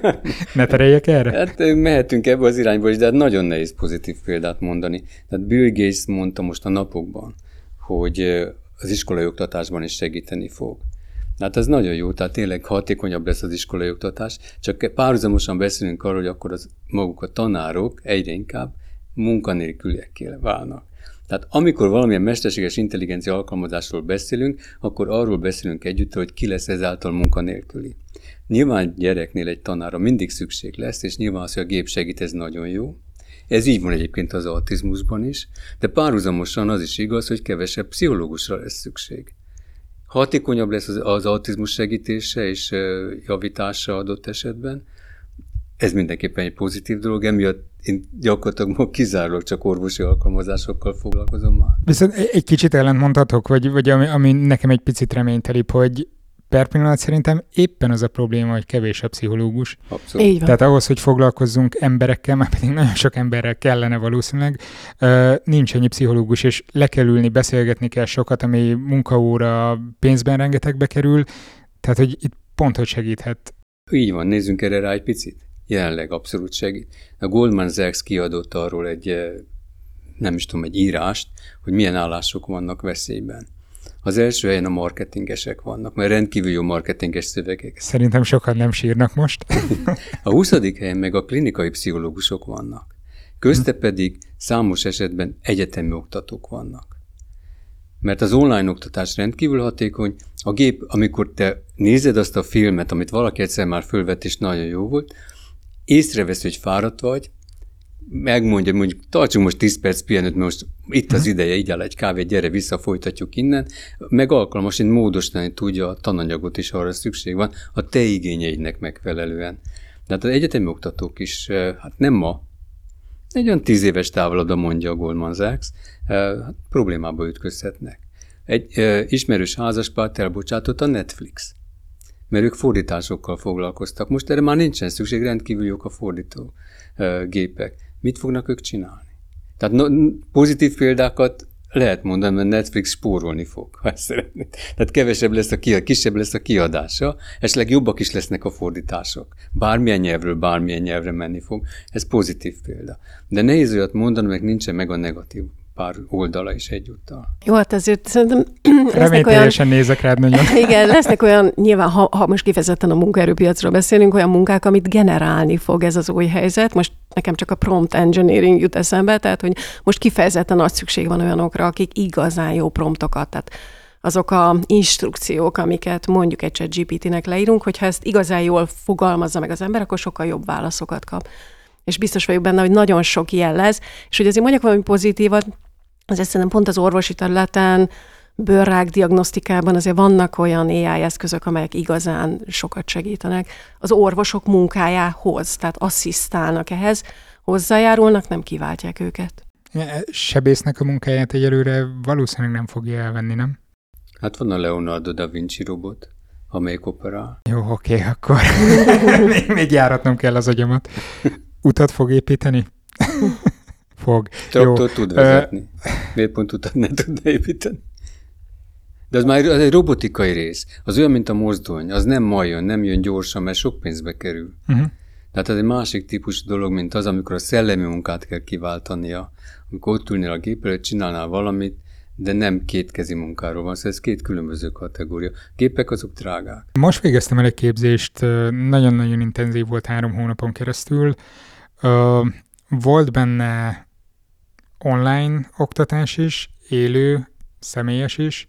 ne tereljek erre? Hát mehetünk ebbe az irányba is, de hát nagyon nehéz pozitív példát mondani. Tehát Bill Gates mondta most a napokban, hogy az iskolai oktatásban is segíteni fog. Hát ez nagyon jó, tehát tényleg hatékonyabb lesz az iskolai oktatás, csak párhuzamosan beszélünk arról, hogy akkor az maguk a tanárok egyre inkább munkanélküliekké válnak. Tehát amikor valamilyen mesterséges intelligencia alkalmazásról beszélünk, akkor arról beszélünk együtt, hogy ki lesz ezáltal munkanélküli. Nyilván gyereknél egy tanára mindig szükség lesz, és nyilván az, hogy a gép segít, ez nagyon jó. Ez így van egyébként az autizmusban is, de párhuzamosan az is igaz, hogy kevesebb pszichológusra lesz szükség. Hatékonyabb lesz az, az autizmus segítése és javítása adott esetben. Ez mindenképpen egy pozitív dolog, emiatt én gyakorlatilag ma kizárólag csak orvosi alkalmazásokkal foglalkozom már. Viszont egy kicsit ellentmondhatok, vagy, vagy ami, ami nekem egy picit reménytelibb, hogy per pillanat szerintem éppen az a probléma, hogy kevés a pszichológus. Abszolút. Így van. Tehát ahhoz, hogy foglalkozzunk emberekkel, már pedig nagyon sok emberrel kellene valószínűleg, nincs ennyi pszichológus, és le kell ülni, beszélgetni kell sokat, ami munkaóra pénzben rengetegbe kerül, tehát hogy itt pont, hogy segíthet. Így van, nézzünk erre rá egy picit. Jelenleg abszolút segít. A Goldman Sachs kiadott arról egy, nem is tudom, egy írást, hogy milyen állások vannak veszélyben. Az első helyen a marketingesek vannak, mert rendkívül jó marketinges szövegek. Szerintem sokan nem sírnak most. a 20. helyen meg a klinikai pszichológusok vannak. Közte pedig számos esetben egyetemi oktatók vannak. Mert az online oktatás rendkívül hatékony, a gép, amikor te nézed azt a filmet, amit valaki egyszer már fölvett és nagyon jó volt, észrevesz, hogy fáradt vagy, megmondja, mondjuk tartsunk most 10 perc pihenőt, most itt az mhm. ideje, így áll egy kávé, gyere vissza, folytatjuk innen, meg alkalmasint módosítani tudja a tananyagot is, arra szükség van, a te igényeidnek megfelelően. De hát az egyetemi oktatók is, hát nem ma, egy olyan tíz éves távoladan mondja a Goldman Sachs, hát problémába ütközhetnek. Egy ismerős házaspárt elbocsátott a Netflix mert ők fordításokkal foglalkoztak. Most erre már nincsen szükség, rendkívül jók a fordító gépek. Mit fognak ők csinálni? Tehát no, pozitív példákat lehet mondani, mert Netflix spórolni fog, ha ezt szeretnéd. Tehát kevesebb lesz a kiad, kisebb lesz a kiadása, esetleg jobbak is lesznek a fordítások. Bármilyen nyelvről bármilyen nyelvre menni fog. Ez pozitív példa. De nehéz olyat mondani, meg nincsen meg a negatív pár oldala is egyúttal. Jó, hát ezért szerintem Reményteljesen olyan... nézek rád nagyon. Igen, lesznek olyan, nyilván, ha, ha most kifejezetten a munkaerőpiacról beszélünk, olyan munkák, amit generálni fog ez az új helyzet. Most nekem csak a prompt engineering jut eszembe, tehát hogy most kifejezetten nagy szükség van olyanokra, akik igazán jó promptokat, tehát azok a instrukciók, amiket mondjuk egy GPT-nek leírunk, hogyha ezt igazán jól fogalmazza meg az ember, akkor sokkal jobb válaszokat kap és biztos vagyok benne, hogy nagyon sok ilyen lesz, és hogy azért mondjak valami pozitívat, azért szerintem pont az orvosi területen, bőrrák diagnosztikában azért vannak olyan AI eszközök, amelyek igazán sokat segítenek az orvosok munkájához, tehát asszisztálnak ehhez, hozzájárulnak, nem kiváltják őket. Sebésznek a munkáját egyelőre valószínűleg nem fogja elvenni, nem? Hát van a Leonardo da Vinci robot, amelyik operál. Jó, oké, akkor még, még járatnom kell az agyamat. Utat fog építeni? fog. Traktor tud vezetni. Miért pont utat ne tudna építeni? De az már az egy robotikai rész. Az olyan, mint a mozdony. Az nem ma jön, nem jön gyorsan, mert sok pénzbe kerül. Uh-huh. Tehát ez egy másik típusú dolog, mint az, amikor a szellemi munkát kell kiváltania. Amikor ott ülnél a gép előtt, csinálnál valamit, de nem kétkezi munkáról van, szóval ez két különböző kategória. Gépek azok drágák. Most végeztem el egy képzést, nagyon-nagyon intenzív volt három hónapon keresztül, volt benne online oktatás is, élő, személyes is,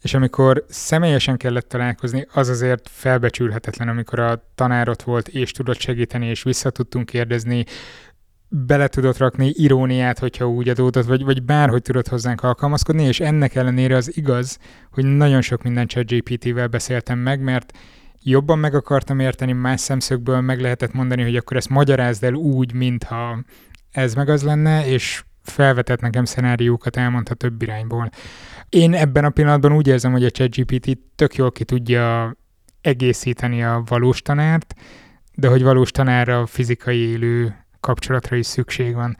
és amikor személyesen kellett találkozni, az azért felbecsülhetetlen, amikor a tanárot volt, és tudott segíteni, és vissza tudtunk kérdezni, bele tudott rakni iróniát, hogyha úgy adódott, vagy, vagy bárhogy tudott hozzánk alkalmazkodni, és ennek ellenére az igaz, hogy nagyon sok minden ChatGPT-vel beszéltem meg, mert jobban meg akartam érteni, más szemszögből meg lehetett mondani, hogy akkor ezt magyarázd el úgy, mintha ez meg az lenne, és felvetett nekem szenáriókat, elmondta több irányból. Én ebben a pillanatban úgy érzem, hogy a ChatGPT tök jól ki tudja egészíteni a valós tanárt, de hogy valós tanárra fizikai élő kapcsolatra is szükség van.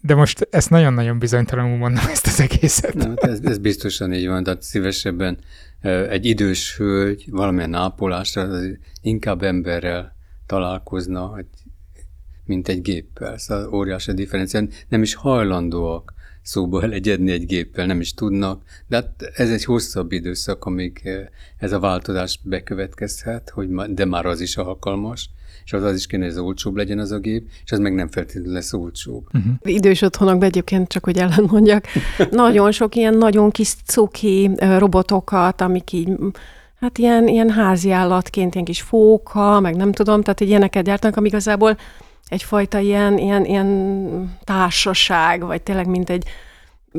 De most ezt nagyon-nagyon bizonytalanul mondom, ezt az egészet. Na, ez, ez biztosan így van, tehát szívesebben egy idős hölgy valamilyen ápolásra inkább emberrel találkozna, mint egy géppel. Szóval óriási a differencia. Nem is hajlandóak szóba elegyedni egy géppel, nem is tudnak, de hát ez egy hosszabb időszak, amíg ez a változás bekövetkezhet, hogy de már az is alkalmas, és az az is kéne, hogy ez olcsóbb legyen az a gép, és ez meg nem feltétlenül lesz olcsóbb. Uh-huh. Idős otthonokban egyébként, csak hogy ellen mondjak, nagyon sok ilyen nagyon kis cuki robotokat, amik így hát ilyen, ilyen házi állatként, ilyen kis fóka, meg nem tudom, tehát egy ilyeneket gyártanak, amik igazából egyfajta ilyen, ilyen, ilyen társaság, vagy tényleg mint egy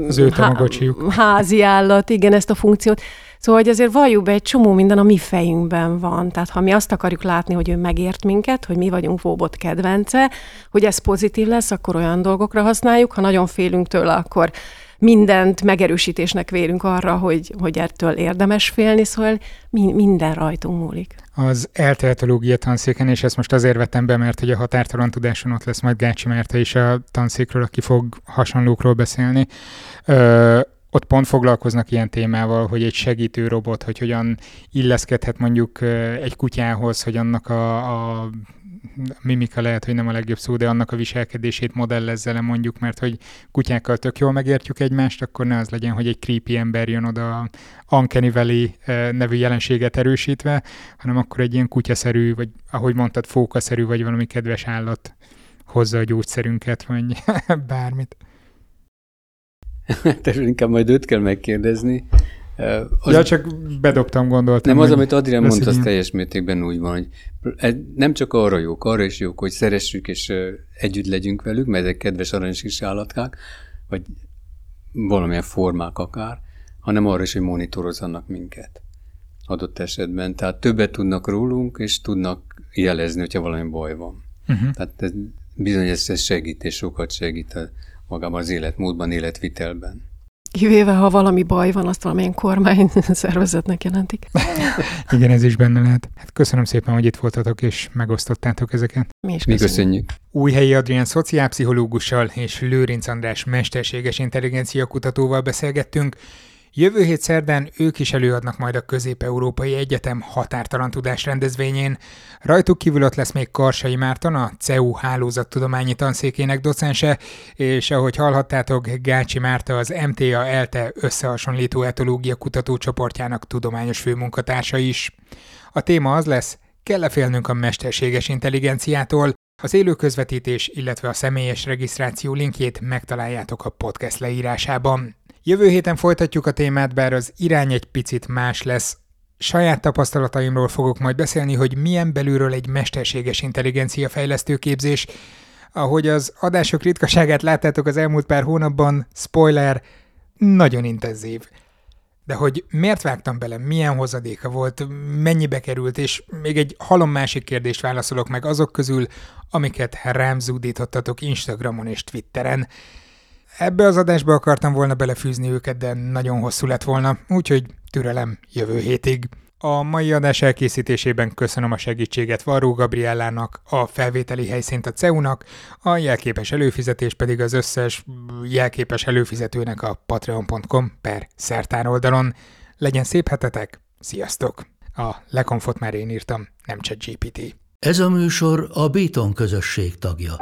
az ő há- házi állat, igen, ezt a funkciót. Szóval, hogy azért valljuk be, egy csomó minden a mi fejünkben van. Tehát ha mi azt akarjuk látni, hogy ő megért minket, hogy mi vagyunk Vóbot kedvence, hogy ez pozitív lesz, akkor olyan dolgokra használjuk. Ha nagyon félünk tőle, akkor mindent megerősítésnek vélünk arra, hogy, hogy ettől érdemes félni, szóval mi, minden rajtunk múlik. Az eltehetológia tanszéken, és ezt most azért vettem be, mert hogy a határtalan tudáson ott lesz majd Gácsi Merte is a tanszékről, aki fog hasonlókról beszélni. Ö, ott pont foglalkoznak ilyen témával, hogy egy segítő robot, hogy hogyan illeszkedhet mondjuk egy kutyához, hogy annak a, a mimika lehet, hogy nem a legjobb szó, de annak a viselkedését modellezze le mondjuk, mert hogy kutyákkal tök jól megértjük egymást, akkor ne az legyen, hogy egy creepy ember jön oda Uncanny Valley nevű jelenséget erősítve, hanem akkor egy ilyen kutyaszerű, vagy ahogy mondtad, fókaszerű, vagy valami kedves állat hozza a gyógyszerünket, vagy bármit. Tehát inkább majd őt kell megkérdezni. Az, ja, csak bedobtam, gondoltam. Nem, az, amit Adrián mondta, az teljes mértékben úgy van, hogy nem csak arra jók, arra is jók, hogy szeressük és együtt legyünk velük, mert ezek kedves aranyos kis állatkák, vagy valamilyen formák akár, hanem arra is, hogy monitorozzanak minket adott esetben. Tehát többet tudnak rólunk, és tudnak jelezni, hogyha valami baj van. Uh-huh. Tehát ez, bizony ez segít, és sokat segít a, magában az életmódban, életvitelben. Kivéve, ha valami baj van, azt valamilyen kormány szervezetnek jelentik. Igen, ez is benne lehet. Hát köszönöm szépen, hogy itt voltatok, és megosztottátok ezeket. Mi is köszönjük. Mi köszönjük. Újhelyi Adrián szociálpszichológussal és Lőrinc András mesterséges intelligencia kutatóval beszélgettünk. Jövő hét szerdán ők is előadnak majd a Közép-Európai Egyetem határtalan tudás rendezvényén. Rajtuk kívül ott lesz még Karsai Márton, a CEU hálózattudományi tanszékének docense, és ahogy hallhattátok, Gácsi Márta az MTA ELTE összehasonlító etológia kutatócsoportjának tudományos főmunkatársa is. A téma az lesz, kell-e félnünk a mesterséges intelligenciától, az élő közvetítés, illetve a személyes regisztráció linkjét megtaláljátok a podcast leírásában. Jövő héten folytatjuk a témát, bár az irány egy picit más lesz. Saját tapasztalataimról fogok majd beszélni, hogy milyen belülről egy mesterséges intelligencia fejlesztő képzés. Ahogy az adások ritkaságát láttátok az elmúlt pár hónapban, spoiler, nagyon intenzív. De hogy miért vágtam bele, milyen hozadéka volt, mennyibe került, és még egy halom másik kérdést válaszolok meg azok közül, amiket rám zúdítottatok Instagramon és Twitteren. Ebbe az adásba akartam volna belefűzni őket, de nagyon hosszú lett volna, úgyhogy türelem jövő hétig. A mai adás elkészítésében köszönöm a segítséget Varró Gabriellának, a felvételi helyszínt a CEU-nak, a jelképes előfizetés pedig az összes jelképes előfizetőnek a patreon.com per szertár oldalon. Legyen szép hetetek, sziasztok! A lekonfot már én írtam, nem csak GPT. Ez a műsor a Béton közösség tagja.